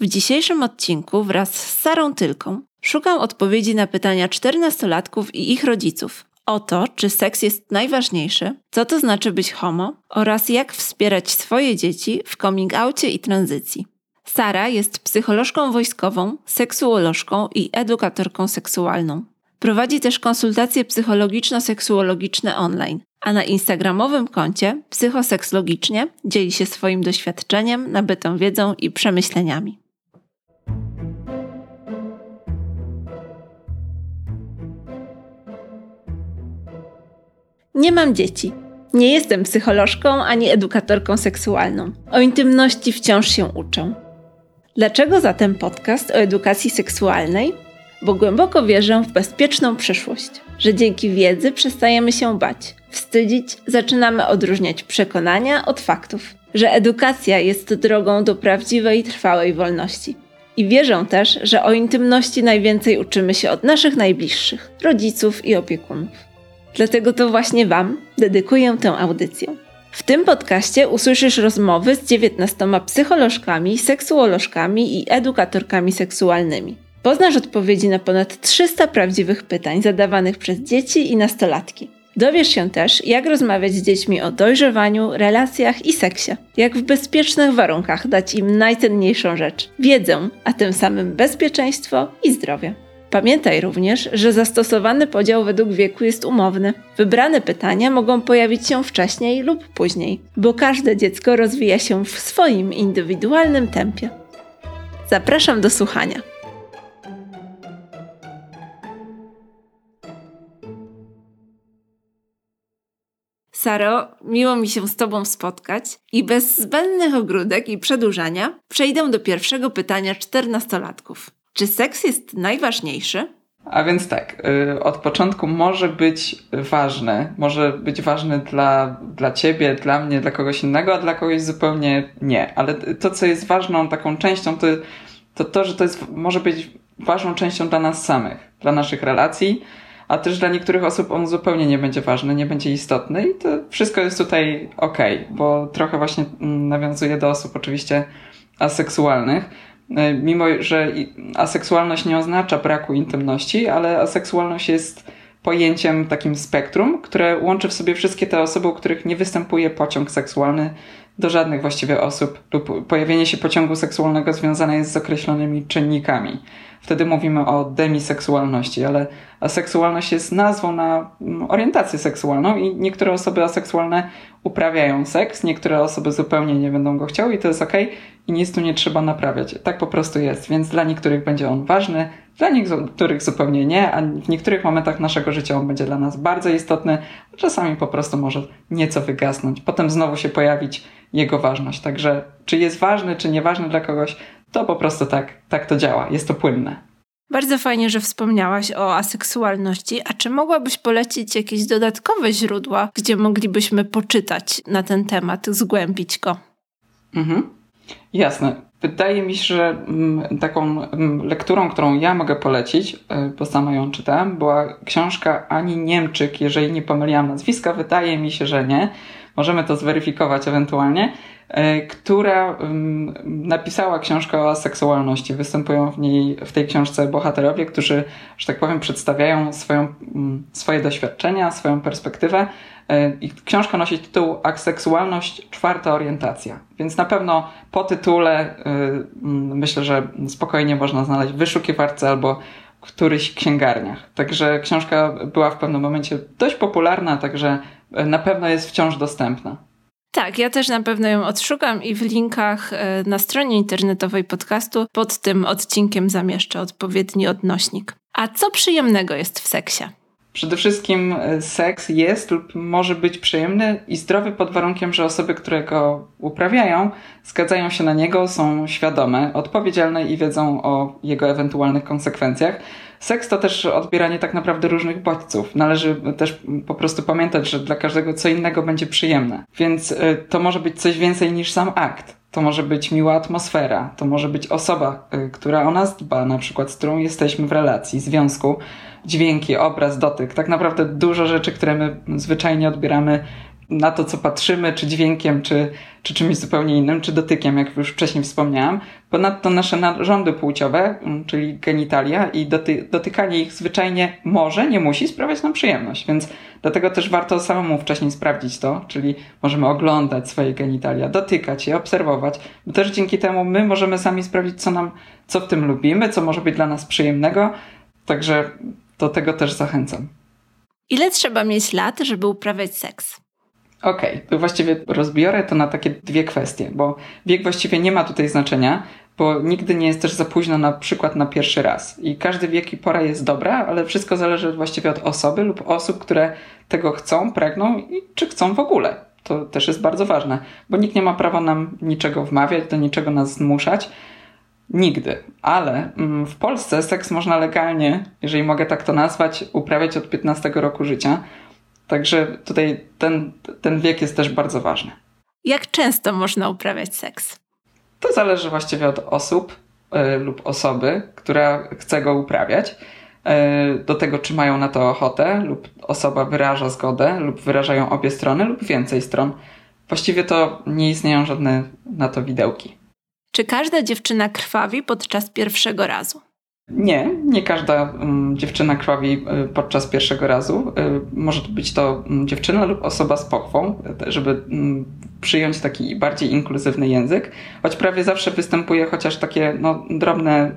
W dzisiejszym odcinku wraz z Sarą Tylką szukam odpowiedzi na pytania czternastolatków i ich rodziców o to, czy seks jest najważniejszy, co to znaczy być homo oraz jak wspierać swoje dzieci w coming outie i tranzycji. Sara jest psycholożką wojskową, seksuolożką i edukatorką seksualną. Prowadzi też konsultacje psychologiczno-seksuologiczne online, a na instagramowym koncie Psychosekslogicznie dzieli się swoim doświadczeniem, nabytą wiedzą i przemyśleniami. Nie mam dzieci. Nie jestem psycholożką ani edukatorką seksualną. O intymności wciąż się uczę. Dlaczego zatem podcast o edukacji seksualnej? Bo głęboko wierzę w bezpieczną przyszłość, że dzięki wiedzy przestajemy się bać, wstydzić, zaczynamy odróżniać przekonania od faktów, że edukacja jest drogą do prawdziwej, trwałej wolności. I wierzę też, że o intymności najwięcej uczymy się od naszych najbliższych, rodziców i opiekunów. Dlatego to właśnie Wam dedykuję tę audycję. W tym podcaście usłyszysz rozmowy z 19 psycholożkami, seksuolożkami i edukatorkami seksualnymi. Poznasz odpowiedzi na ponad 300 prawdziwych pytań zadawanych przez dzieci i nastolatki. Dowiesz się też, jak rozmawiać z dziećmi o dojrzewaniu, relacjach i seksie. Jak w bezpiecznych warunkach dać im najcenniejszą rzecz wiedzę, a tym samym bezpieczeństwo i zdrowie. Pamiętaj również, że zastosowany podział według wieku jest umowny. Wybrane pytania mogą pojawić się wcześniej lub później, bo każde dziecko rozwija się w swoim indywidualnym tempie. Zapraszam do słuchania. Saro, miło mi się z Tobą spotkać i bez zbędnych ogródek i przedłużania przejdę do pierwszego pytania czternastolatków. Czy seks jest najważniejszy? A więc tak, y, od początku może być ważny. Może być ważny dla, dla ciebie, dla mnie, dla kogoś innego, a dla kogoś zupełnie nie. Ale to, co jest ważną taką częścią, to to, to że to jest, może być ważną częścią dla nas samych, dla naszych relacji, a też dla niektórych osób on zupełnie nie będzie ważny, nie będzie istotny i to wszystko jest tutaj ok, bo trochę właśnie mm, nawiązuje do osób oczywiście aseksualnych mimo że aseksualność nie oznacza braku intymności, ale aseksualność jest pojęciem takim spektrum, które łączy w sobie wszystkie te osoby, u których nie występuje pociąg seksualny do żadnych właściwie osób lub pojawienie się pociągu seksualnego związane jest z określonymi czynnikami. Wtedy mówimy o demiseksualności, ale aseksualność jest nazwą na mm, orientację seksualną i niektóre osoby aseksualne uprawiają seks, niektóre osoby zupełnie nie będą go chciały i to jest ok i nic tu nie trzeba naprawiać. Tak po prostu jest, więc dla niektórych będzie on ważny, dla niektórych zupełnie nie, a w niektórych momentach naszego życia on będzie dla nas bardzo istotny, a czasami po prostu może nieco wygasnąć. Potem znowu się pojawić jego ważność. Także czy jest ważny, czy nieważny dla kogoś, to po prostu tak, tak to działa. Jest to płynne. Bardzo fajnie, że wspomniałaś o aseksualności. A czy mogłabyś polecić jakieś dodatkowe źródła, gdzie moglibyśmy poczytać na ten temat, zgłębić go? Mhm. Jasne. Wydaje mi się, że mm, taką mm, lekturą, którą ja mogę polecić, y, bo sama ją czytałem, była książka Ani Niemczyk, jeżeli nie pomyliłam nazwiska, wydaje mi się, że nie. Możemy to zweryfikować ewentualnie. E, która napisała książkę o seksualności. Występują w niej, w tej książce bohaterowie, którzy, że tak powiem, przedstawiają swoją, swoje doświadczenia, swoją perspektywę. E, I książka nosi tytuł Aseksualność, czwarta orientacja. Więc na pewno po tytule e, myślę, że spokojnie można znaleźć w wyszukiwarce albo w którychś księgarniach. Także książka była w pewnym momencie dość popularna, także na pewno jest wciąż dostępna. Tak, ja też na pewno ją odszukam i w linkach e, na stronie internetowej podcastu pod tym odcinkiem zamieszczę odpowiedni odnośnik. A co przyjemnego jest w seksie? Przede wszystkim e, seks jest lub może być przyjemny i zdrowy pod warunkiem, że osoby, które go uprawiają, zgadzają się na niego, są świadome, odpowiedzialne i wiedzą o jego ewentualnych konsekwencjach. Seks to też odbieranie tak naprawdę różnych bodźców. Należy też po prostu pamiętać, że dla każdego co innego będzie przyjemne. Więc y, to może być coś więcej niż sam akt. To może być miła atmosfera, to może być osoba, y, która o nas dba, na przykład z którą jesteśmy w relacji, związku, dźwięki, obraz, dotyk. Tak naprawdę dużo rzeczy, które my zwyczajnie odbieramy na to, co patrzymy, czy dźwiękiem, czy, czy czymś zupełnie innym, czy dotykiem, jak już wcześniej wspomniałam. Ponadto nasze narządy płciowe, mm, czyli genitalia i doty dotykanie ich zwyczajnie może, nie musi sprawiać nam przyjemność, więc dlatego też warto samemu wcześniej sprawdzić to, czyli możemy oglądać swoje genitalia, dotykać je, obserwować, bo też dzięki temu my możemy sami sprawdzić, co nam, co w tym lubimy, co może być dla nas przyjemnego, także do tego też zachęcam. Ile trzeba mieć lat, żeby uprawiać seks? Okej, okay. właściwie rozbiorę to na takie dwie kwestie, bo wiek właściwie nie ma tutaj znaczenia, bo nigdy nie jest też za późno na przykład na pierwszy raz. I każdy wiek i pora jest dobra, ale wszystko zależy właściwie od osoby lub osób, które tego chcą, pragną i czy chcą w ogóle. To też jest bardzo ważne, bo nikt nie ma prawa nam niczego wmawiać, do niczego nas zmuszać. Nigdy. Ale mm, w Polsce seks można legalnie, jeżeli mogę tak to nazwać, uprawiać od 15 roku życia. Także tutaj ten, ten wiek jest też bardzo ważny. Jak często można uprawiać seks? To zależy właściwie od osób y, lub osoby, która chce go uprawiać. Y, do tego, czy mają na to ochotę, lub osoba wyraża zgodę, lub wyrażają obie strony, lub więcej stron. Właściwie to nie istnieją żadne na to widełki. Czy każda dziewczyna krwawi podczas pierwszego razu? Nie, nie każda um, dziewczyna krwawi y, podczas pierwszego razu. Y, może być to um, dziewczyna lub osoba z pochwą, żeby um, przyjąć taki bardziej inkluzywny język, choć prawie zawsze występuje chociaż takie no, drobne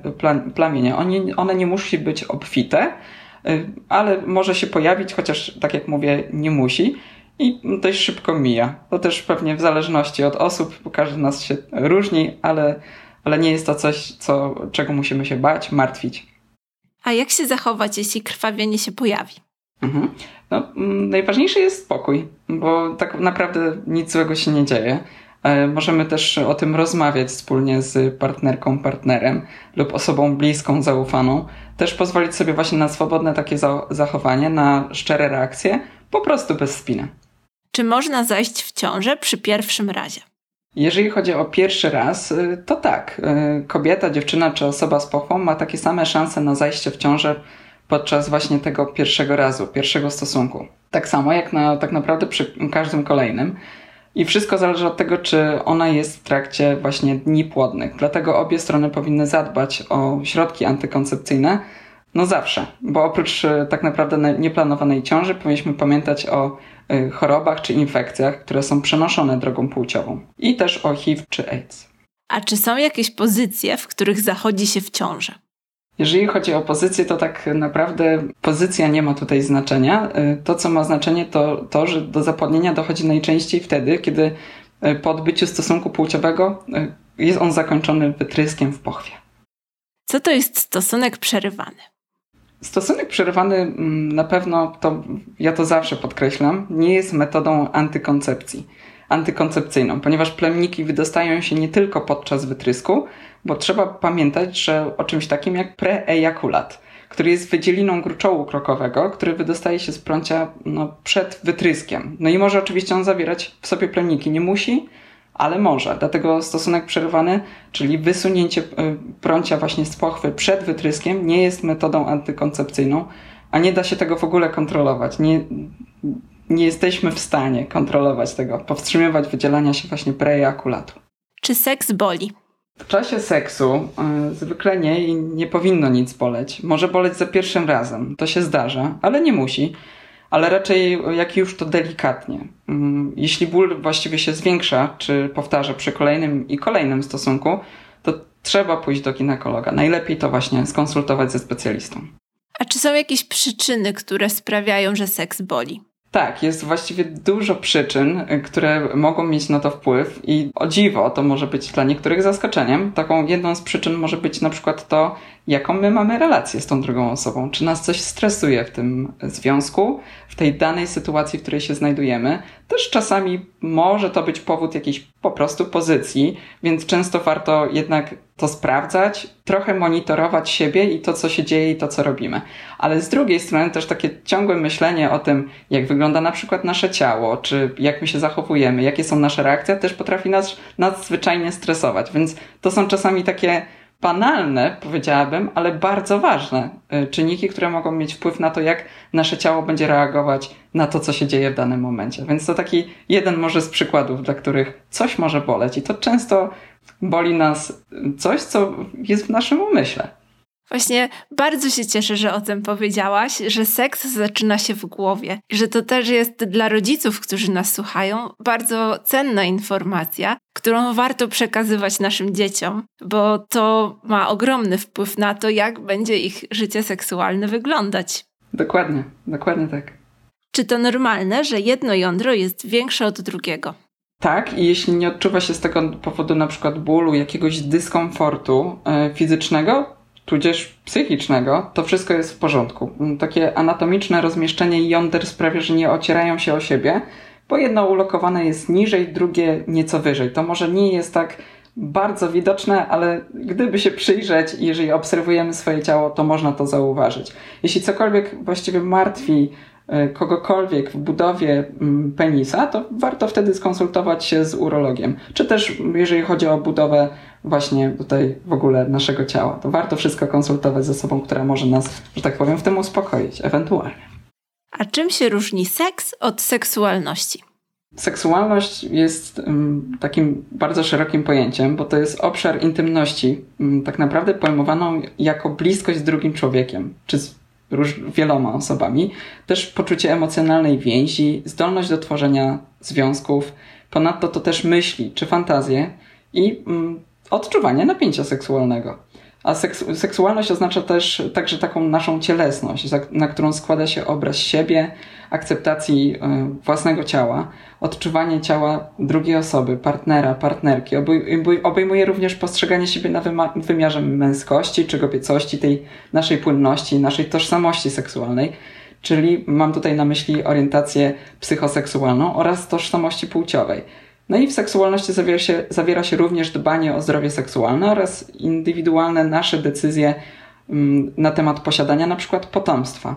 plamienie. One, one nie musi być obfite, y, ale może się pojawić, chociaż tak jak mówię, nie musi i dość szybko mija. To też pewnie w zależności od osób, każdy nas się różni, ale, ale nie jest to coś, co, czego musimy się bać, martwić. A jak się zachować, jeśli krwawienie się pojawi? Mhm. No, mm, najważniejszy jest spokój, bo tak naprawdę nic złego się nie dzieje. E, możemy też o tym rozmawiać wspólnie z partnerką, partnerem lub osobą bliską, zaufaną. Też pozwolić sobie właśnie na swobodne takie zachowanie, na szczere reakcje, po prostu bez spiny. Czy można zajść w ciążę przy pierwszym razie? Jeżeli chodzi o pierwszy raz, y, to tak. Y, kobieta, dziewczyna czy osoba z pochwą ma takie same szanse na zajście w ciążę podczas właśnie tego pierwszego razu, pierwszego stosunku. Tak samo jak na, tak naprawdę przy każdym kolejnym. I wszystko zależy od tego, czy ona jest w trakcie właśnie dni płodnych. Dlatego obie strony powinny zadbać o środki antykoncepcyjne, no zawsze, bo oprócz y, tak naprawdę nieplanowanej ciąży powinniśmy pamiętać o chorobach czy infekcjach, które są przenoszone drogą płciową i też o HIV czy AIDS. A czy są jakieś pozycje, w których zachodzi się w ciążę? Jeżeli chodzi o pozycję, to tak naprawdę pozycja nie ma tutaj znaczenia. Y, to, co ma znaczenie, to to, że do zapłodnienia dochodzi najczęściej wtedy, kiedy y, po odbyciu stosunku płciowego jest on zakończony wytryskiem w pochwie. Co to jest stosunek przerywany? Stosunek przerywany mm, na pewno, to ja to zawsze podkreślam, nie jest metodą antykoncepcji, antykoncepcyjną, ponieważ plemniki wydostają się nie tylko podczas wytrysku, bo trzeba pamiętać, że o czymś takim jak preejakulat, który jest wydzieliną gruczołu krokowego, który wydostaje się z prącia no, przed wytryskiem. No i może oczywiście on zawierać w sobie plemniki, nie musi, ale może. Dlatego stosunek przerwany, czyli wysunięcie y, prącia właśnie z pochwy przed wytryskiem, nie jest metodą antykoncepcyjną, a nie da się tego w ogóle kontrolować. Nie, nie jesteśmy w stanie kontrolować tego, powstrzymywać wydzielania się właśnie preejakulatu. Czy seks boli? W czasie seksu y, zwykle nie i nie powinno nic boleć. Może boleć za pierwszym razem, to się zdarza, ale nie musi ale raczej jak już to delikatnie. Mm, jeśli ból właściwie się zwiększa, czy powtarza przy kolejnym i kolejnym stosunku, to trzeba pójść do ginekologa. Najlepiej to właśnie skonsultować ze specjalistą. A czy są jakieś przyczyny, które sprawiają, że seks boli? Tak, jest właściwie dużo przyczyn, które mogą mieć na to wpływ i o dziwo to może być dla niektórych zaskoczeniem. Taką jedną z przyczyn może być na przykład to, jaką my mamy relację z tą drugą osobą. Czy nas coś stresuje w tym związku, w tej danej sytuacji, w której się znajdujemy. Też czasami może to być powód jakiejś po prostu pozycji, więc często warto jednak to sprawdzać, trochę monitorować siebie i to, co się dzieje i to, co robimy. Ale z drugiej strony też takie ciągłe myślenie o tym, jak wygląda na przykład nasze ciało, czy jak my się zachowujemy, jakie są nasze reakcje, też potrafi nas nadzwyczajnie stresować. Więc to są czasami takie banalne, powiedziałabym, ale bardzo ważne y, czynniki, które mogą mieć wpływ na to, jak nasze ciało będzie reagować na to, co się dzieje w danym momencie. Więc to taki jeden może z przykładów, dla których coś może boleć i to często boli nas coś, co jest w naszym umyśle. Właśnie bardzo się cieszę, że o tym powiedziałaś, że seks zaczyna się w głowie. I że to też jest dla rodziców, którzy nas słuchają, bardzo cenna informacja, którą warto przekazywać naszym dzieciom, bo to ma ogromny wpływ na to, jak będzie ich życie seksualne wyglądać. Dokładnie, dokładnie tak. Czy to normalne, że jedno jądro jest większe od drugiego? Tak, i jeśli nie odczuwa się z tego powodu na przykład bólu, jakiegoś dyskomfortu yy, fizycznego, tudzież psychicznego, to wszystko jest w porządku. Mm, takie anatomiczne rozmieszczenie jąder sprawia, że nie ocierają się o siebie, bo jedno ulokowane jest niżej, drugie nieco wyżej. To może nie jest tak bardzo widoczne, ale gdyby się przyjrzeć, jeżeli obserwujemy swoje ciało, to można to zauważyć. Jeśli cokolwiek właściwie martwi kogokolwiek w budowie mm, penisa, to warto wtedy skonsultować się z urologiem. Czy też, jeżeli chodzi o budowę właśnie tutaj w ogóle naszego ciała. To warto wszystko konsultować ze sobą, która może nas, że tak powiem, w tym uspokoić, ewentualnie. A czym się różni seks od seksualności? Seksualność jest um, takim bardzo szerokim pojęciem, bo to jest obszar intymności, tak naprawdę pojmowaną jako bliskość z drugim człowiekiem, czy z róż, wieloma osobami. Też poczucie emocjonalnej więzi, zdolność do tworzenia związków, ponadto to też myśli czy fantazje i um, odczuwanie napięcia seksualnego. A seks seksualność oznacza też także taką naszą cielesność, na którą składa się obraz siebie, akceptacji e, własnego ciała, odczuwanie ciała drugiej osoby, partnera, partnerki. Obejmuje również postrzeganie siebie na wymiarze męskości czy kobiecości, tej naszej płynności, naszej tożsamości seksualnej. Czyli mam tutaj na myśli orientację psychoseksualną oraz tożsamości płciowej. No i w seksualności zawiera się, zawiera się również dbanie o zdrowie seksualne oraz indywidualne nasze decyzje mm, na temat posiadania na przykład potomstwa.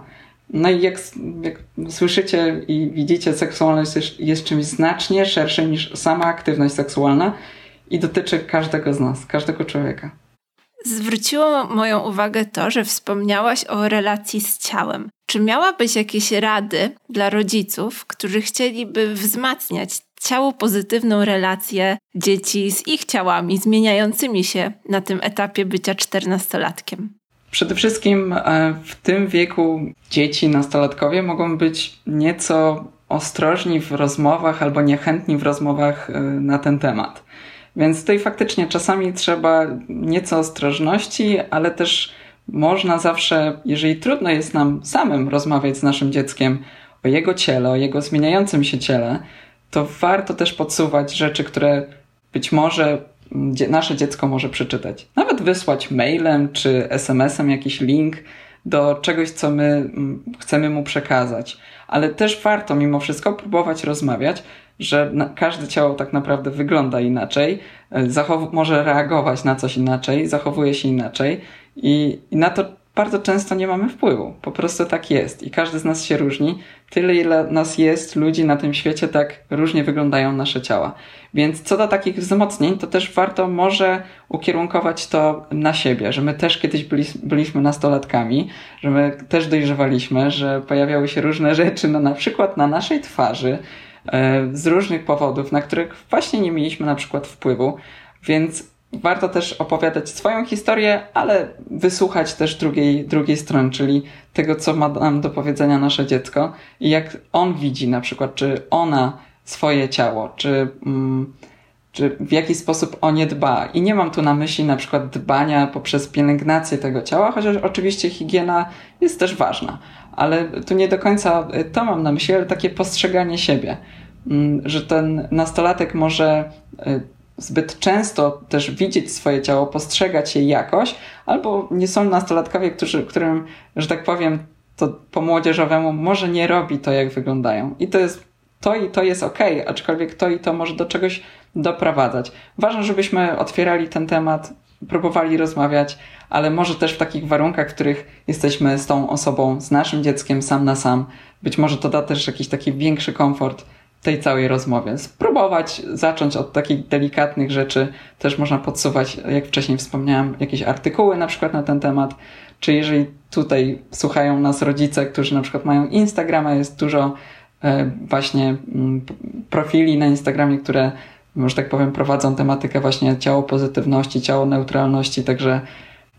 No i jak, jak słyszycie i widzicie, seksualność jest, jest czymś znacznie szerszym niż sama aktywność seksualna i dotyczy każdego z nas, każdego człowieka. Zwróciło moją uwagę to, że wspomniałaś o relacji z ciałem. Czy miałabyś jakieś rady dla rodziców, którzy chcieliby wzmacniać ciało pozytywną relację dzieci z ich ciałami zmieniającymi się na tym etapie bycia czternastolatkiem? Przede wszystkim e, w tym wieku dzieci, nastolatkowie mogą być nieco ostrożni w rozmowach albo niechętni w rozmowach e, na ten temat. Więc tutaj faktycznie czasami trzeba nieco ostrożności, ale też można zawsze, jeżeli trudno jest nam samym rozmawiać z naszym dzieckiem o jego ciele, o jego zmieniającym się ciele, to warto też podsuwać rzeczy, które być może nasze dziecko może przeczytać. Nawet wysłać mailem czy SMS-em jakiś link do czegoś, co my chcemy mu przekazać. Ale też warto mimo wszystko próbować rozmawiać, że każde ciało tak naprawdę wygląda inaczej, e, może reagować na coś inaczej, zachowuje się inaczej i, i na to bardzo często nie mamy wpływu. Po prostu tak jest i każdy z nas się różni. Tyle, ile nas jest ludzi na tym świecie, tak różnie wyglądają nasze ciała. Więc co do takich wzmocnień, to też warto może ukierunkować to na siebie, że my też kiedyś byli, byliśmy nastolatkami, że my też dojrzewaliśmy, że pojawiały się różne rzeczy, no na przykład na naszej twarzy, e, z różnych powodów, na których właśnie nie mieliśmy na przykład wpływu. Więc warto też opowiadać swoją historię, ale wysłuchać też drugiej, drugiej strony, czyli tego, co ma nam do powiedzenia nasze dziecko i jak on widzi na przykład, czy ona swoje ciało, czy, mm, czy w jaki sposób o nie dba. I nie mam tu na myśli na przykład dbania poprzez pielęgnację tego ciała, chociaż oczywiście higiena jest też ważna, ale tu nie do końca to mam na myśli, ale takie postrzeganie siebie, mm, że ten nastolatek może y, zbyt często też widzieć swoje ciało, postrzegać je jakoś, albo nie są nastolatkowie, którzy, którym, że tak powiem, to po młodzieżowemu może nie robi to, jak wyglądają. I to jest to i to jest ok, aczkolwiek to i to może do czegoś doprowadzać. Ważne, żebyśmy otwierali ten temat, próbowali rozmawiać, ale może też w takich warunkach, w których jesteśmy z tą osobą, z naszym dzieckiem sam na sam. Być może to da też jakiś taki większy komfort tej całej rozmowie. Spróbować zacząć od takich delikatnych rzeczy. Też można podsuwać, jak wcześniej wspomniałem, jakieś artykuły na przykład na ten temat. Czy jeżeli tutaj słuchają nas rodzice, którzy na przykład mają Instagrama, jest dużo e, właśnie mm, profili na Instagramie, które, że tak powiem, prowadzą tematykę właśnie ciało pozytywności, ciało neutralności, także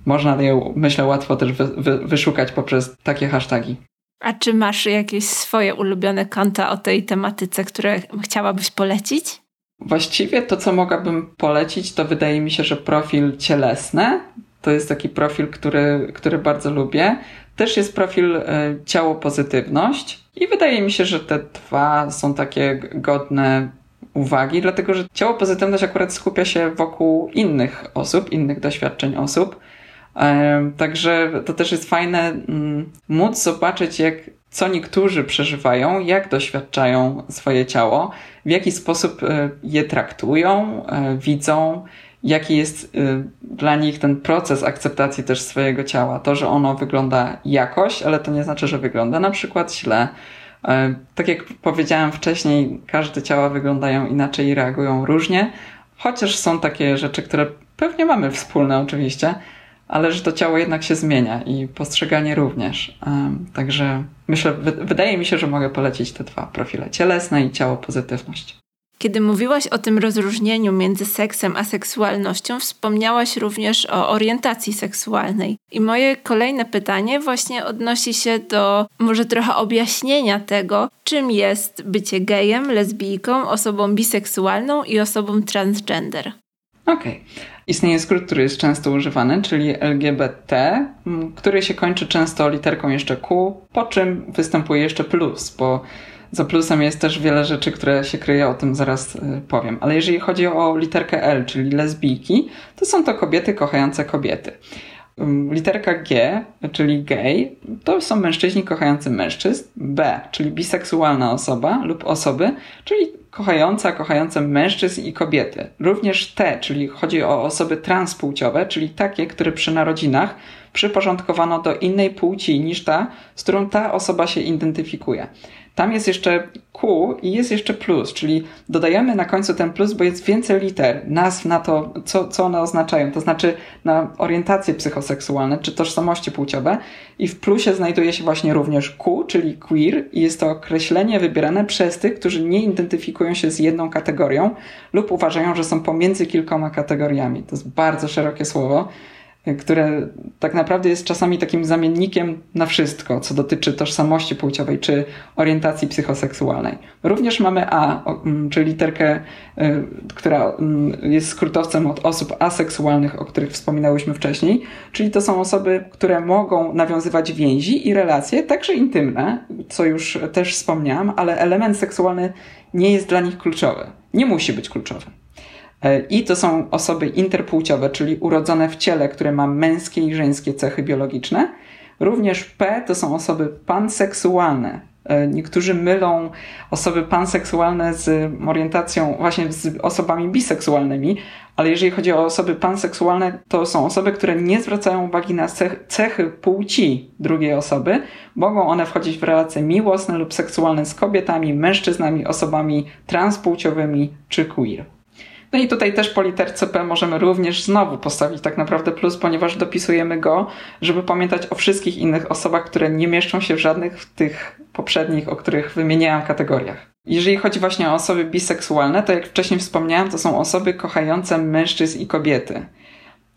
można je, myślę, łatwo też wy, wy, wyszukać poprzez takie hasztagi. A czy masz jakieś swoje ulubione konta o tej tematyce, które chciałabyś polecić? Właściwie to, co mogłabym polecić, to wydaje mi się, że profil cielesny. To jest taki profil, który, który bardzo lubię. Też jest profil e, ciało pozytywność i wydaje mi się, że te dwa są takie godne uwagi, dlatego że ciało pozytywność akurat skupia się wokół innych osób, innych doświadczeń osób. Także to też jest fajne mm, móc zobaczyć, jak co niektórzy przeżywają, jak doświadczają swoje ciało, w jaki sposób e, je traktują, e, widzą, jaki jest e, dla nich ten proces akceptacji też swojego ciała. To, że ono wygląda jakoś, ale to nie znaczy, że wygląda na przykład źle. Tak jak powiedziałem wcześniej, każde ciała wyglądają inaczej i reagują różnie, chociaż są takie rzeczy, które pewnie mamy wspólne oczywiście, ale że to ciało jednak się zmienia i postrzeganie również. Także myślę, wydaje mi się, że mogę polecić te dwa profile: cielesne i ciało pozytywność. Kiedy mówiłaś o tym rozróżnieniu między seksem a seksualnością, wspomniałaś również o orientacji seksualnej. I moje kolejne pytanie właśnie odnosi się do może trochę objaśnienia tego, czym jest bycie gejem, lesbijką, osobą biseksualną i osobą transgender. Okej. Okay. Istnieje skrót, który jest często używany, czyli LGBT, który się kończy często literką jeszcze Q, po czym występuje jeszcze plus, bo za plusem jest też wiele rzeczy, które się kryje, o tym zaraz y, powiem. Ale jeżeli chodzi o literkę L, czyli lesbijki, to są to kobiety kochające kobiety. Literka G, czyli gay, to są mężczyźni kochający mężczyzn. B, czyli biseksualna osoba lub osoby, czyli kochająca, kochające mężczyzn i kobiety. Również T, czyli chodzi o osoby transpłciowe, czyli takie, które przy narodzinach przyporządkowano do innej płci niż ta, z którą ta osoba się identyfikuje. Tam jest jeszcze Q i jest jeszcze plus, czyli dodajemy na końcu ten plus, bo jest więcej liter, nazw na to, co, co one oznaczają, to znaczy na orientacje psychoseksualne czy tożsamości płciowe. I w plusie znajduje się właśnie również Q, czyli queer, i jest to określenie wybierane przez tych, którzy nie identyfikują się z jedną kategorią lub uważają, że są pomiędzy kilkoma kategoriami. To jest bardzo szerokie słowo które tak naprawdę jest czasami takim zamiennikiem na wszystko, co dotyczy tożsamości płciowej czy orientacji psychoseksualnej. Również mamy A, mm, czyli literkę, y, która mm, jest skrótowcem od osób aseksualnych, o których wspominałyśmy wcześniej, czyli to są osoby, które mogą nawiązywać więzi i relacje, także intymne, co już też wspomniałam, ale element seksualny nie jest dla nich kluczowy. Nie musi być kluczowy. E, I to są osoby interpłciowe, czyli urodzone w ciele, które ma męskie i żeńskie cechy biologiczne. Również P to są osoby panseksualne. E, niektórzy mylą osoby panseksualne z orientacją, właśnie z osobami biseksualnymi, ale jeżeli chodzi o osoby panseksualne, to są osoby, które nie zwracają uwagi na cechy płci drugiej osoby. Mogą one wchodzić w relacje miłosne lub seksualne z kobietami, mężczyznami, osobami transpłciowymi czy queer. No i tutaj też po literce P możemy również znowu postawić tak naprawdę plus, ponieważ dopisujemy go, żeby pamiętać o wszystkich innych osobach, które nie mieszczą się w żadnych w tych poprzednich, o których wymieniałam kategoriach. Jeżeli chodzi właśnie o osoby biseksualne, to jak wcześniej wspomniałam, to są osoby kochające mężczyzn i kobiety.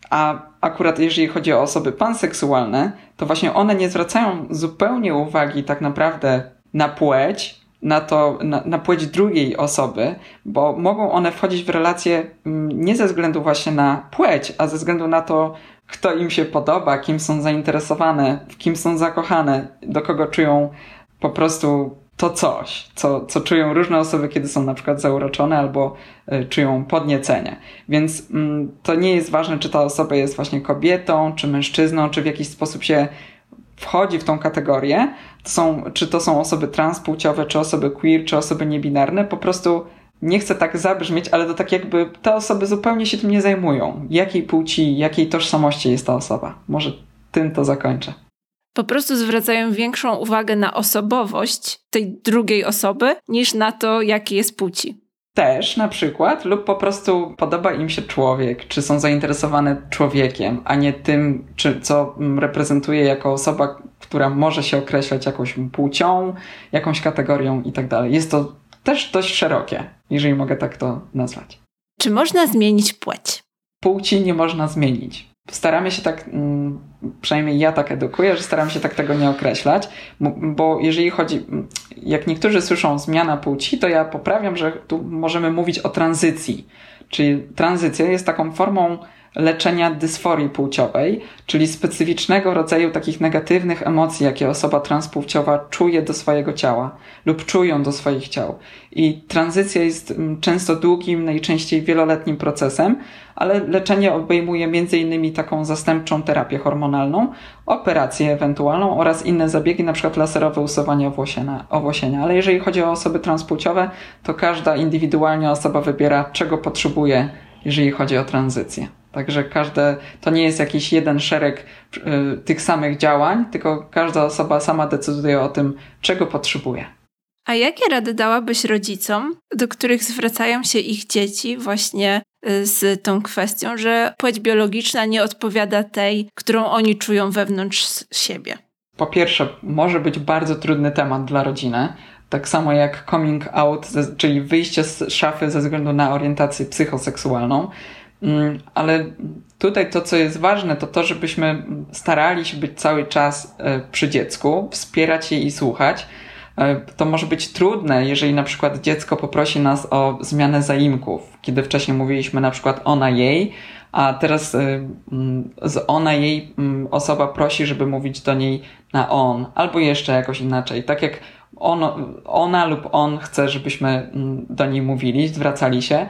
A akurat jeżeli chodzi o osoby panseksualne, to właśnie one nie zwracają zupełnie uwagi tak naprawdę na płeć, na to, na, na płeć drugiej osoby, bo mogą one wchodzić w relacje mm, nie ze względu właśnie na płeć, a ze względu na to, kto im się podoba, kim są zainteresowane, w kim są zakochane, do kogo czują po prostu to coś, co, co czują różne osoby, kiedy są na przykład zauroczone albo y, czują podniecenie. Więc y, to nie jest ważne, czy ta osoba jest właśnie kobietą, czy mężczyzną, czy w jakiś sposób się wchodzi w tą kategorię, to są, czy to są osoby transpłciowe, czy osoby queer, czy osoby niebinarne, po prostu nie chcę tak zabrzmieć, ale to tak jakby te osoby zupełnie się tym nie zajmują. Jakiej płci, jakiej tożsamości jest ta osoba. Może tym to zakończę. Po prostu zwracają większą uwagę na osobowość tej drugiej osoby niż na to, jakie jest płci też na przykład, lub po prostu podoba im się człowiek, czy są zainteresowane człowiekiem, a nie tym, czy, co reprezentuje jako osoba, która może się określać jakąś płcią, jakąś kategorią i tak. Jest to też dość szerokie, jeżeli mogę tak to nazwać. Czy można zmienić płeć? Płci nie można zmienić staramy się tak, mm, przynajmniej ja tak edukuję, że staram się tak tego nie określać, bo jeżeli chodzi, jak niektórzy słyszą zmiana płci, to ja poprawiam, że tu możemy mówić o tranzycji. Czyli tranzycja jest taką formą leczenia dysforii płciowej, czyli specyficznego rodzaju takich negatywnych emocji, jakie osoba transpłciowa czuje do swojego ciała lub czują do swoich ciał. I tranzycja jest mm, często długim, najczęściej wieloletnim procesem, ale leczenie obejmuje m.in. taką zastępczą terapię hormonalną, operację ewentualną oraz inne zabiegi, np. laserowe usuwanie owłosienia, owłosienia. Ale jeżeli chodzi o osoby transpłciowe, to każda indywidualnie osoba wybiera, czego potrzebuje, jeżeli chodzi o tranzycję. Także każde, to nie jest jakiś jeden szereg y, tych samych działań, tylko każda osoba sama decyduje o tym, czego potrzebuje. A jakie rady dałabyś rodzicom, do których zwracają się ich dzieci właśnie y, z tą kwestią, że płeć biologiczna nie odpowiada tej, którą oni czują wewnątrz siebie? Po pierwsze, może być bardzo trudny temat dla rodziny. Tak samo jak coming out, czyli wyjście z szafy ze względu na orientację psychoseksualną. Mm, ale tutaj to, co jest ważne, to to, żebyśmy starali się być cały czas e, przy dziecku, wspierać je i słuchać. E, to może być trudne, jeżeli na przykład dziecko poprosi nas o zmianę zaimków, kiedy wcześniej mówiliśmy na przykład ona jej, a teraz e, mm, z ona jej mm, osoba prosi, żeby mówić do niej na on, albo jeszcze jakoś inaczej. Tak jak on, ona lub on chce, żebyśmy do niej mówili, zwracali się,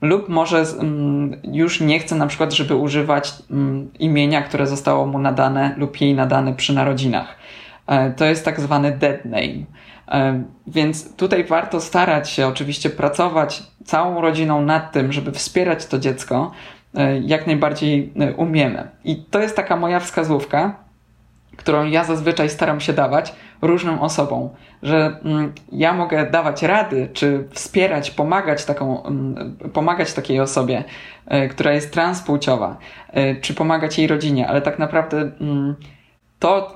lub może mm, już nie chce na przykład, żeby używać mm, imienia, które zostało mu nadane lub jej nadane przy narodzinach. E, to jest tak zwany dead name. E, więc tutaj warto starać się oczywiście pracować całą rodziną nad tym, żeby wspierać to dziecko e, jak najbardziej umiemy. I to jest taka moja wskazówka, którą ja zazwyczaj staram się dawać różnym osobom, że mm, ja mogę dawać rady, czy wspierać, pomagać, taką, mm, pomagać takiej osobie, y, która jest transpłciowa, y, czy pomagać jej rodzinie, ale tak naprawdę mm, to,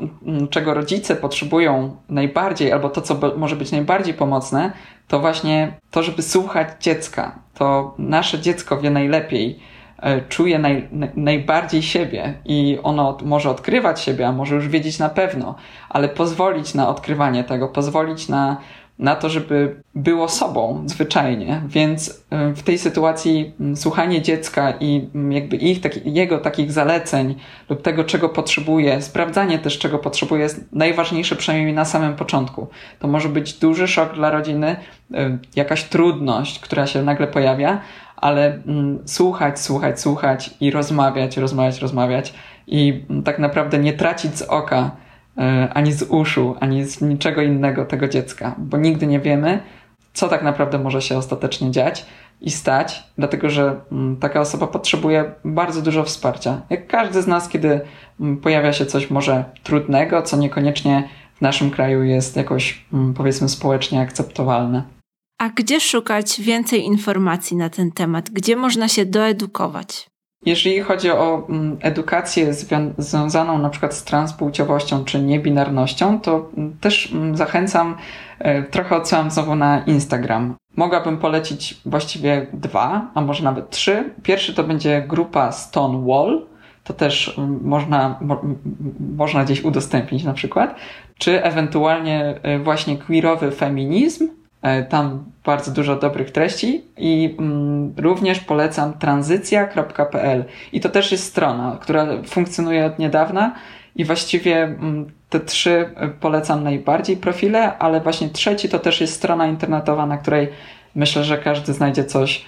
czego rodzice potrzebują najbardziej, albo to, co może być najbardziej pomocne, to właśnie to, żeby słuchać dziecka. To nasze dziecko wie najlepiej, E, czuje naj, najbardziej siebie i ono może odkrywać siebie, a może już wiedzieć na pewno, ale pozwolić na odkrywanie tego, pozwolić na, na to, żeby było sobą zwyczajnie. Więc e, w tej sytuacji słuchanie dziecka i jakby ich, taki, jego takich zaleceń lub tego, czego potrzebuje, sprawdzanie też, czego potrzebuje, jest najważniejsze przynajmniej na samym początku. To może być duży szok dla rodziny, e, jakaś trudność, która się nagle pojawia, ale mm, słuchać, słuchać, słuchać i rozmawiać, rozmawiać, rozmawiać i mm, tak naprawdę nie tracić z oka y, ani z uszu, ani z niczego innego tego dziecka, bo nigdy nie wiemy, co tak naprawdę może się ostatecznie dziać i stać, dlatego że mm, taka osoba potrzebuje bardzo dużo wsparcia. Jak każdy z nas, kiedy pojawia się coś może trudnego, co niekoniecznie w naszym kraju jest jakoś, powiedzmy, społecznie akceptowalne. A gdzie szukać więcej informacji na ten temat? Gdzie można się doedukować? Jeżeli chodzi o mm, edukację związaną na przykład z transpłciowością czy niebinarnością, to mm, też mm, zachęcam, e, trochę odsyłam znowu na Instagram. Mogłabym polecić właściwie dwa, a może nawet trzy. Pierwszy to będzie grupa Stonewall, to też można, mo, można gdzieś udostępnić na przykład, czy ewentualnie e, właśnie queerowy feminizm, tam bardzo dużo dobrych treści i mm, również polecam tranzycja.pl. I to też jest strona, która funkcjonuje od niedawna i właściwie mm, te trzy e, polecam najbardziej profile, ale właśnie trzeci to też jest strona internetowa, na której myślę, że każdy znajdzie coś,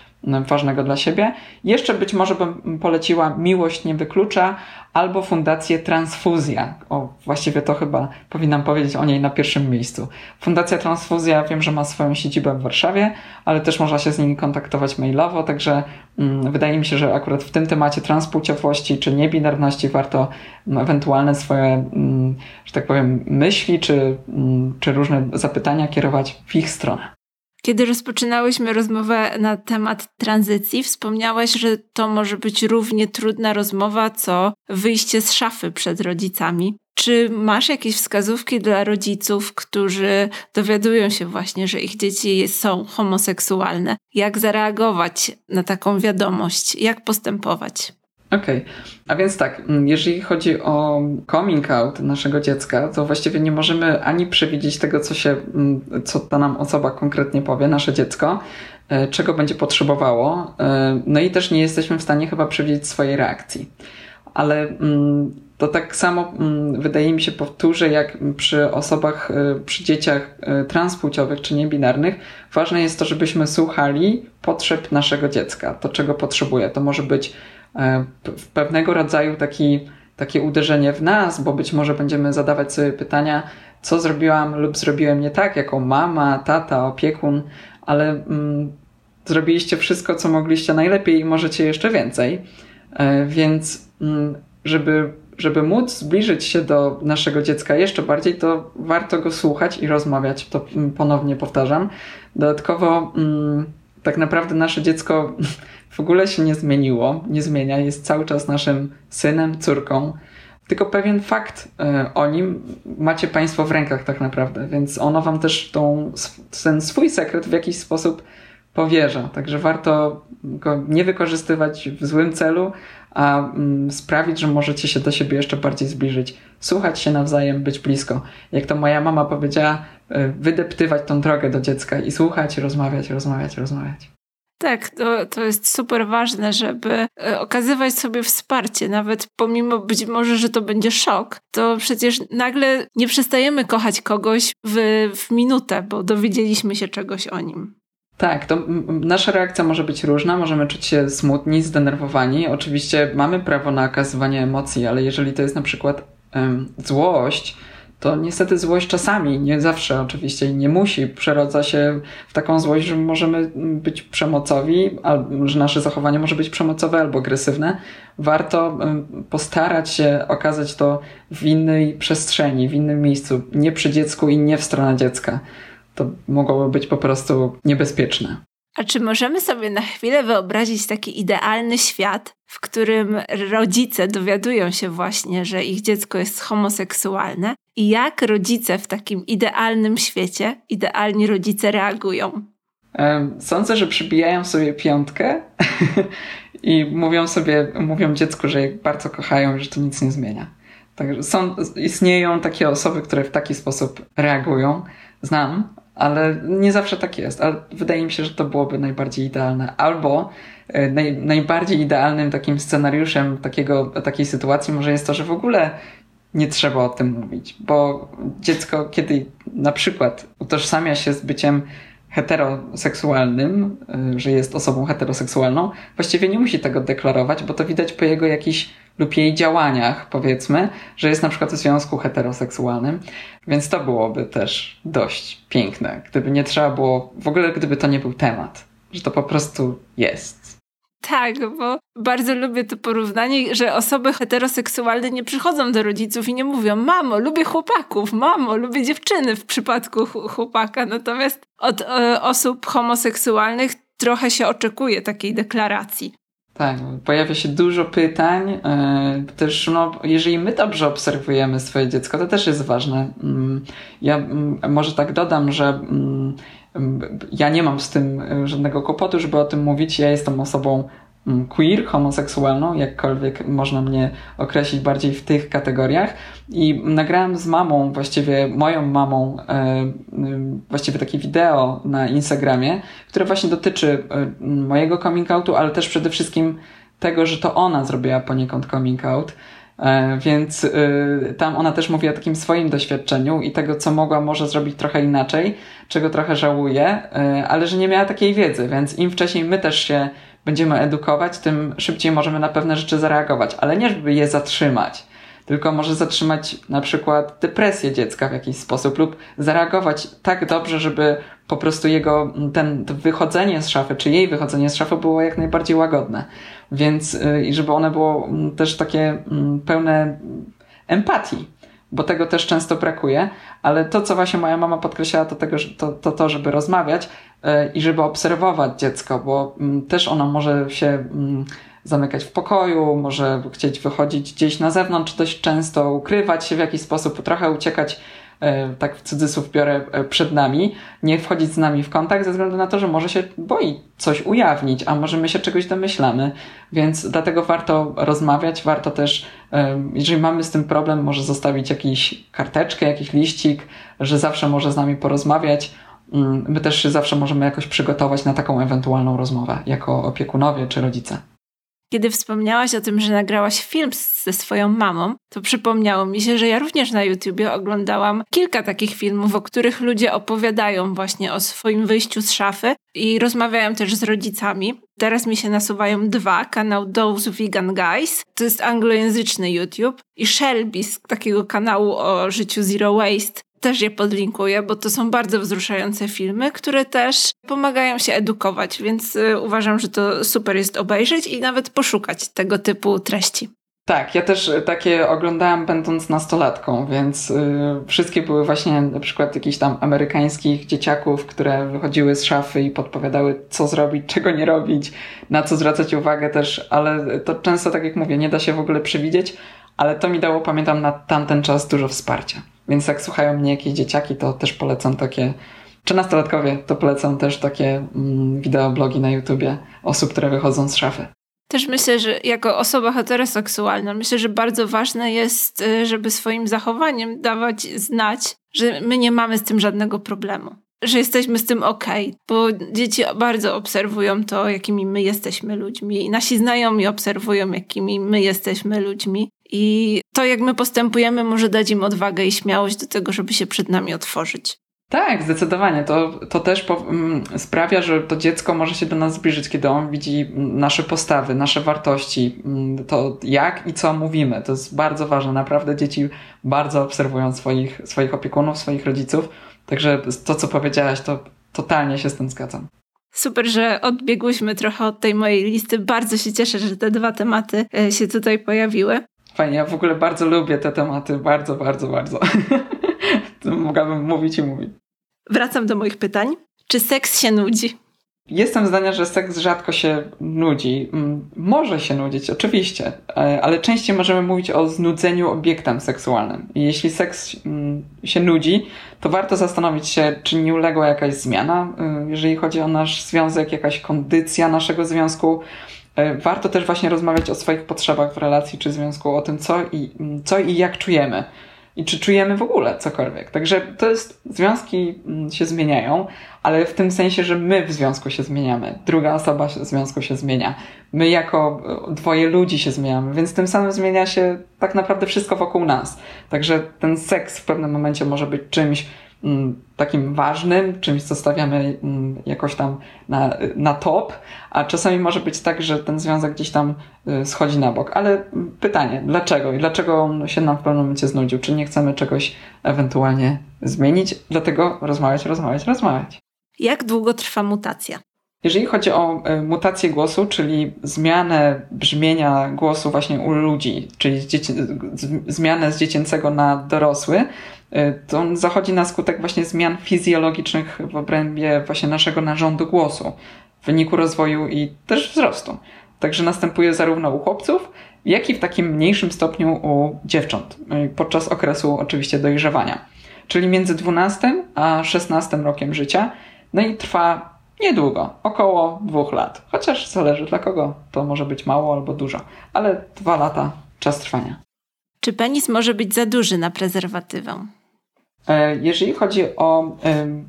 ważnego dla siebie. Jeszcze być może bym poleciła Miłość nie wyklucza albo Fundację Transfuzja. O, właściwie to chyba powinnam powiedzieć o niej na pierwszym miejscu. Fundacja Transfuzja wiem, że ma swoją siedzibę w Warszawie, ale też można się z nimi kontaktować mailowo, także mm, wydaje mi się, że akurat w tym temacie transpłciowości czy niebinarności warto mm, ewentualne swoje, mm, że tak powiem, myśli czy, mm, czy różne zapytania kierować w ich stronę. Kiedy rozpoczynałyśmy rozmowę na temat tranzycji, wspomniałaś, że to może być równie trudna rozmowa, co wyjście z szafy przed rodzicami. Czy masz jakieś wskazówki dla rodziców, którzy dowiadują się właśnie, że ich dzieci są homoseksualne? Jak zareagować na taką wiadomość? Jak postępować? Okej, okay. a więc tak, mm, jeżeli chodzi o coming out naszego dziecka, to właściwie nie możemy ani przewidzieć tego, co się, mm, co ta nam osoba konkretnie powie, nasze dziecko, e, czego będzie potrzebowało, e, no i też nie jesteśmy w stanie chyba przewidzieć swojej reakcji. Ale mm, to tak samo wydaje mi się powtórzę, jak przy osobach, e, przy dzieciach transpłciowych czy niebinarnych, ważne jest to, żebyśmy słuchali potrzeb naszego dziecka, to czego potrzebuje. To może być E, pewnego rodzaju taki, takie uderzenie w nas, bo być może będziemy zadawać sobie pytania, co zrobiłam lub zrobiłem nie tak, jako mama, tata, opiekun, ale mm, zrobiliście wszystko, co mogliście najlepiej i możecie jeszcze więcej. E, więc, mm, żeby, żeby móc zbliżyć się do naszego dziecka jeszcze bardziej, to warto go słuchać i rozmawiać. To mm, ponownie powtarzam. Dodatkowo, mm, tak naprawdę nasze dziecko w ogóle się nie zmieniło, nie zmienia, jest cały czas naszym synem, córką. Tylko pewien fakt e, o nim macie Państwo w rękach tak naprawdę, więc ono Wam też tą, ten swój sekret w jakiś sposób powierza. Także warto go nie wykorzystywać w złym celu, a mm, sprawić, że możecie się do siebie jeszcze bardziej zbliżyć, słuchać się nawzajem, być blisko. Jak to moja mama powiedziała, e, wydeptywać tą drogę do dziecka i słuchać, rozmawiać, rozmawiać, rozmawiać. Tak, to, to jest super ważne, żeby e, okazywać sobie wsparcie, nawet pomimo być może, że to będzie szok, to przecież nagle nie przestajemy kochać kogoś w, w minutę, bo dowiedzieliśmy się czegoś o nim. Tak, to nasza reakcja może być różna. Możemy czuć się smutni, zdenerwowani. Oczywiście mamy prawo na okazywanie emocji, ale jeżeli to jest na przykład um, złość, to niestety złość czasami, nie zawsze oczywiście i nie musi, przerodza się w taką złość, że możemy być przemocowi, albo że nasze zachowanie może być przemocowe albo agresywne. Warto postarać się okazać to w innej przestrzeni, w innym miejscu, nie przy dziecku i nie w stronę dziecka. To mogłoby być po prostu niebezpieczne. A czy możemy sobie na chwilę wyobrazić taki idealny świat, w którym rodzice dowiadują się właśnie, że ich dziecko jest homoseksualne i jak rodzice w takim idealnym świecie, idealni rodzice reagują? Sądzę, że przybijają sobie piątkę i mówią sobie, mówią dziecku, że je bardzo kochają, że to nic nie zmienia. Także są, istnieją takie osoby, które w taki sposób reagują. Znam, ale nie zawsze tak jest. Ale wydaje mi się, że to byłoby najbardziej idealne. Albo e, naj, najbardziej idealnym takim scenariuszem takiego, takiej sytuacji może jest to, że w ogóle nie trzeba o tym mówić, bo dziecko, kiedy na przykład utożsamia się z byciem heteroseksualnym, y, że jest osobą heteroseksualną, właściwie nie musi tego deklarować, bo to widać po jego jakichś lub jej działaniach, powiedzmy, że jest na przykład w związku heteroseksualnym, więc to byłoby też dość piękne, gdyby nie trzeba było, w ogóle gdyby to nie był temat, że to po prostu jest. Tak, bo bardzo lubię to porównanie, że osoby heteroseksualne nie przychodzą do rodziców i nie mówią: Mamo, lubię chłopaków, mamo, lubię dziewczyny w przypadku chłopaka. Natomiast od e, osób homoseksualnych trochę się oczekuje takiej deklaracji. Tak, pojawia się dużo pytań. E, też, no, jeżeli my dobrze obserwujemy swoje dziecko, to też jest ważne. Mm, ja mm, może tak dodam, że mm, ja nie mam z tym e, żadnego kłopotu, żeby o tym mówić. Ja jestem osobą queer, homoseksualną, jakkolwiek można mnie określić bardziej w tych kategoriach. I nagrałem z mamą, właściwie moją mamą, e, właściwie takie wideo na Instagramie, które właśnie dotyczy e, mojego coming outu, ale też przede wszystkim tego, że to ona zrobiła poniekąd coming out. E, więc tam ona też mówi o takim swoim doświadczeniu i tego, co mogła może zrobić trochę inaczej, czego trochę żałuje, ale że nie miała takiej wiedzy, więc im wcześniej my też się będziemy edukować, tym szybciej możemy na pewne rzeczy zareagować, ale nie żeby je zatrzymać tylko może zatrzymać na przykład depresję dziecka w jakiś sposób lub zareagować tak dobrze, żeby po prostu jego ten wychodzenie z szafy, czy jej wychodzenie z szafy było jak najbardziej łagodne. Więc y, i żeby one było mm, też takie mm, pełne empatii, bo tego też często brakuje, ale to, co właśnie moja mama podkreślała, to tego, to, to, to żeby rozmawiać y, i żeby obserwować dziecko, bo mm, też ono może się zamykać w pokoju, może chcieć wychodzić gdzieś na zewnątrz dość często, ukrywać się w jakiś sposób, trochę uciekać, e, tak w cudzysłów biorę, e, przed nami, nie wchodzić z nami w kontakt ze względu na to, że może się boi coś ujawnić, a może my się czegoś domyślamy, więc dlatego warto rozmawiać, warto też, e, jeżeli mamy z tym problem, może zostawić jakiś karteczkę, jakiś liścik, że zawsze może z nami porozmawiać, mm, My też się zawsze możemy jakoś przygotować na taką ewentualną rozmowę, jako opiekunowie czy rodzice. Kiedy wspomniałaś o tym, że nagrałaś film ze swoją mamą, to przypomniało mi się, że ja również na YouTubie oglądałam kilka takich filmów, o których ludzie opowiadają właśnie o swoim wyjściu z szafy i rozmawiają też z rodzicami. Teraz mi się nasuwają dwa, kanał Those Vegan Guys, to jest anglojęzyczny YouTube. I Shelby z takiego kanału o życiu Zero Waste też je podlinkuję, bo to są bardzo wzruszające filmy, które też pomagają się edukować, więc y, uważam, że to super jest obejrzeć i nawet poszukać tego typu treści. Tak, ja też takie oglądałam będąc nastolatką, więc y, wszystkie były właśnie na przykład jakichś tam amerykańskich dzieciaków, które wychodziły z szafy i podpowiadały, co zrobić, czego nie robić, na co zwracać uwagę też, ale to często, tak jak mówię, nie da się w ogóle przewidzieć, ale to mi dało, pamiętam, na tamten czas dużo wsparcia. Więc jak słuchają mnie jakieś dzieciaki, to też polecam takie, czy nastolatkowie, to polecam też takie mm, wideoblogi na YouTubie osób, które wychodzą z szafy. Też myślę, że jako osoba heteroseksualna, myślę, że bardzo ważne jest, y, żeby swoim zachowaniem dawać znać, że my nie mamy z tym żadnego problemu. Że jesteśmy z tym ok, bo dzieci bardzo obserwują to, jakimi my jesteśmy ludźmi, i nasi znajomi obserwują, jakimi my jesteśmy ludźmi. I to, jak my postępujemy, może dać im odwagę i śmiałość do tego, żeby się przed nami otworzyć. Tak, zdecydowanie. To, to też po, mm, sprawia, że to dziecko może się do nas zbliżyć, kiedy on widzi nasze postawy, nasze wartości, mm, to jak i co mówimy. To jest bardzo ważne. Naprawdę dzieci bardzo obserwują swoich, swoich opiekunów, swoich rodziców. Także to, co powiedziałaś, to totalnie się z tym zgadzam. Super, że odbiegłyśmy trochę od tej mojej listy. Bardzo się cieszę, że te dwa tematy e, się tutaj pojawiły. Fajnie, ja w ogóle bardzo lubię te tematy, bardzo, bardzo, bardzo. Mogłabym mówić i mówić. Wracam do moich pytań. Czy seks się nudzi? Jestem zdania, że seks rzadko się nudzi. Mm, może się nudzić, oczywiście, e, ale częściej możemy mówić o znudzeniu obiektem seksualnym. I jeśli seks mm, się nudzi, to warto zastanowić się, czy nie uległa jakaś zmiana, e, jeżeli chodzi o nasz związek, jakaś kondycja naszego związku warto też właśnie rozmawiać o swoich potrzebach w relacji czy związku, o tym, co i, co i jak czujemy. I czy czujemy w ogóle cokolwiek. Także to jest, związki mm, się zmieniają, ale w tym sensie, że my w związku się zmieniamy. Druga osoba w związku się zmienia. My jako e, dwoje ludzi się zmieniamy, więc tym samym zmienia się tak naprawdę wszystko wokół nas. Także ten seks w pewnym momencie może być czymś, Mm, takim ważnym, czymś, co stawiamy mm, jakoś tam na, na top, a czasami może być tak, że ten związek gdzieś tam y, schodzi na bok. Ale pytanie, dlaczego i dlaczego on się nam w pewnym momencie znudził? Czy nie chcemy czegoś ewentualnie zmienić? Dlatego rozmawiać, rozmawiać, rozmawiać. Jak długo trwa mutacja? Jeżeli chodzi o y, mutację głosu, czyli zmianę brzmienia głosu właśnie u ludzi, czyli zmianę z dziecięcego na dorosły, to on zachodzi na skutek właśnie zmian fizjologicznych w obrębie właśnie naszego narządu głosu w wyniku rozwoju i też wzrostu. Także następuje zarówno u chłopców, jak i w takim mniejszym stopniu u dziewcząt, e, podczas okresu oczywiście dojrzewania. Czyli między 12 a 16 rokiem życia, no i trwa niedługo, około dwóch lat. Chociaż zależy dla kogo, to może być mało albo dużo, ale dwa lata czas trwania. Czy penis może być za duży na prezerwatywę? E, jeżeli chodzi o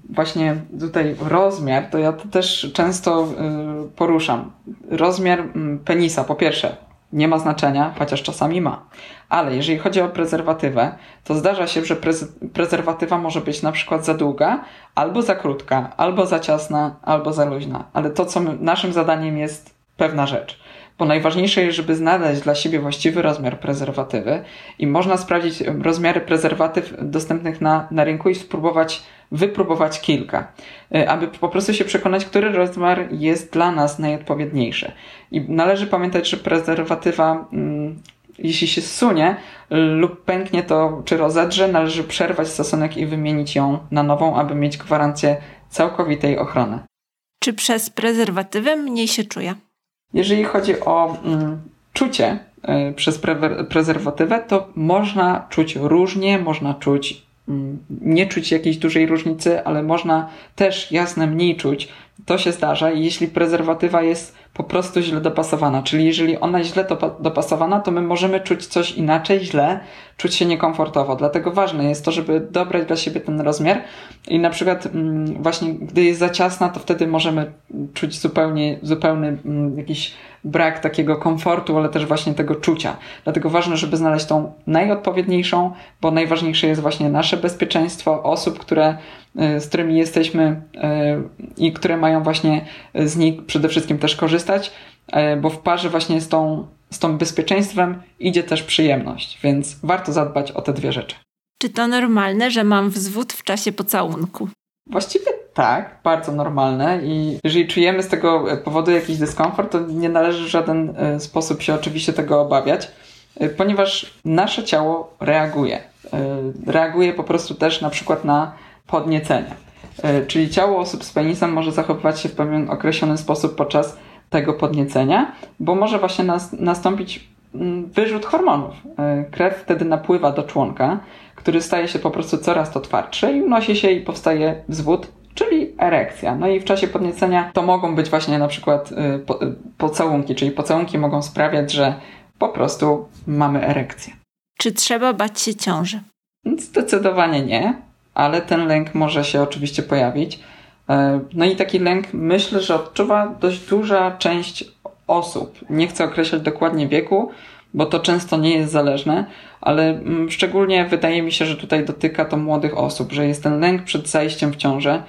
właśnie tutaj rozmiar, to ja to też często e, poruszam. Rozmiar penisa, po pierwsze, nie ma znaczenia, chociaż czasami ma. Ale jeżeli chodzi o prezerwatywę, to zdarza się, że prezerwatywa może być na przykład za długa, albo za krótka, albo za ciasna, albo za luźna. Ale to, co naszym zadaniem jest pewna rzecz bo najważniejsze jest, żeby znaleźć dla siebie właściwy rozmiar prezerwatywy i można sprawdzić rozmiary prezerwatyw dostępnych na, na rynku i spróbować wypróbować kilka, y, aby po prostu się przekonać, który rozmiar jest dla nas najodpowiedniejszy. I należy pamiętać, że prezerwatywa, mm, jeśli się zsunie lub pęknie to, czy rozedrze, należy przerwać stosunek i wymienić ją na nową, aby mieć gwarancję całkowitej ochrony. Czy przez prezerwatywę mniej się czuje? Jeżeli chodzi o mm, czucie y, przez pre prezerwatywę, to można czuć różnie, można czuć, mm, nie czuć jakiejś dużej różnicy, ale można też jasne mniej czuć. To się zdarza jeśli prezerwatywa jest po prostu źle dopasowana. Czyli jeżeli ona jest źle dopasowana, to my możemy czuć coś inaczej, źle, czuć się niekomfortowo. Dlatego ważne jest to, żeby dobrać dla siebie ten rozmiar i na przykład mm, właśnie gdy jest za ciasna, to wtedy możemy czuć zupełnie, zupełny mm, jakiś brak takiego komfortu, ale też właśnie tego czucia. Dlatego ważne, żeby znaleźć tą najodpowiedniejszą, bo najważniejsze jest właśnie nasze bezpieczeństwo osób, które, y, z którymi jesteśmy y, i które mają właśnie z nich przede wszystkim też korzystać, y, bo w parze właśnie z tą, z tą bezpieczeństwem idzie też przyjemność, więc warto zadbać o te dwie rzeczy. Czy to normalne, że mam wzwód w czasie pocałunku? Właściwie tak, bardzo normalne i jeżeli czujemy z tego powodu jakiś dyskomfort, to nie należy w żaden e, sposób się oczywiście tego obawiać, e, ponieważ nasze ciało reaguje. E, reaguje po prostu też na przykład na podniecenie. Czyli ciało osób z penisem może zachowywać się w pewien określony sposób podczas tego podniecenia, bo może właśnie nas, nastąpić mm, wyrzut hormonów. Krew wtedy napływa do członka, który staje się po prostu coraz to twardszy i unosi się i powstaje wzwód czyli erekcja. No i w czasie podniecenia to mogą być właśnie na przykład y, y, pocałunki, czyli pocałunki mogą sprawiać, że po prostu mamy erekcję. Czy trzeba bać się ciąży? Zdecydowanie nie, ale ten lęk może się oczywiście pojawić. E, no i taki lęk myślę, że odczuwa dość duża część osób. Nie chcę określać dokładnie wieku, bo to często nie jest zależne, ale mm, szczególnie wydaje mi się, że tutaj dotyka to młodych osób, że jest ten lęk przed zajściem w ciążę.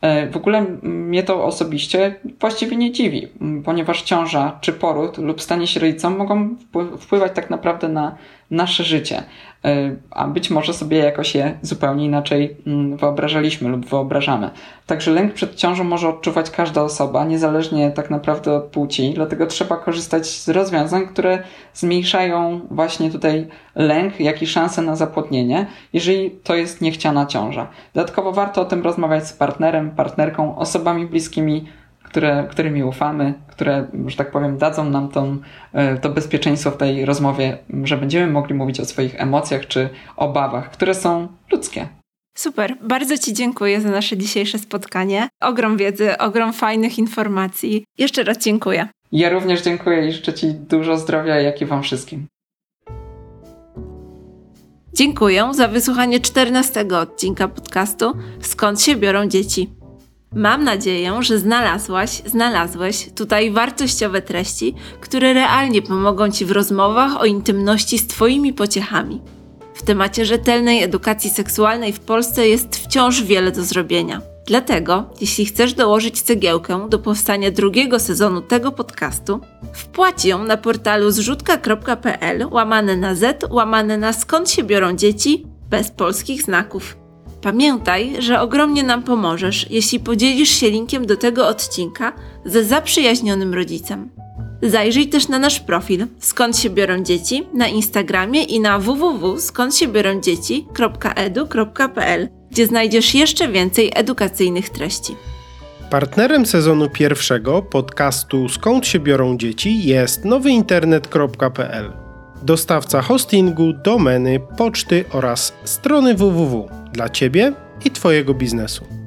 E, w ogóle mnie to osobiście właściwie nie dziwi, ponieważ ciąża czy poród lub stanie się rodzicą mogą wpływać tak naprawdę na nasze życie. E, a być może sobie jakoś je zupełnie inaczej mm, wyobrażaliśmy lub wyobrażamy. Także lęk przed ciążą może odczuwać każda osoba, niezależnie tak naprawdę od płci, dlatego trzeba korzystać z rozwiązań, które zmniejszają właśnie tutaj lęk, jak i szanse na zapłodnienie, jeżeli to jest niechciana ciąża. Dodatkowo warto o tym rozmawiać z partnerem, partnerką, osobami bliskimi, które, którymi ufamy, które, że tak powiem, dadzą nam tą, e, to bezpieczeństwo w tej rozmowie, że będziemy mogli mówić o swoich emocjach czy obawach, które są ludzkie. Super, bardzo Ci dziękuję za nasze dzisiejsze spotkanie. Ogrom wiedzy, ogrom fajnych informacji. Jeszcze raz dziękuję. Ja również dziękuję i życzę Ci dużo zdrowia, jak i Wam wszystkim. Dziękuję za wysłuchanie 14 odcinka podcastu Skąd się biorą dzieci. Mam nadzieję, że znalazłaś, znalazłeś tutaj wartościowe treści, które realnie pomogą Ci w rozmowach o intymności z Twoimi pociechami. W temacie rzetelnej edukacji seksualnej w Polsce jest wciąż wiele do zrobienia. Dlatego, jeśli chcesz dołożyć cegiełkę do powstania drugiego sezonu tego podcastu, wpłać ją na portalu zrzutka.pl łamane na z łamane na skąd się biorą dzieci bez polskich znaków. Pamiętaj, że ogromnie nam pomożesz, jeśli podzielisz się linkiem do tego odcinka ze zaprzyjaźnionym rodzicem. Zajrzyj też na nasz profil Skąd się biorą dzieci na Instagramie i na www.skądsiebiorondzieci.edu.pl, gdzie znajdziesz jeszcze więcej edukacyjnych treści. Partnerem sezonu pierwszego podcastu Skąd się biorą dzieci jest nowyinternet.pl. Dostawca hostingu, domeny, poczty oraz strony www dla Ciebie i Twojego biznesu.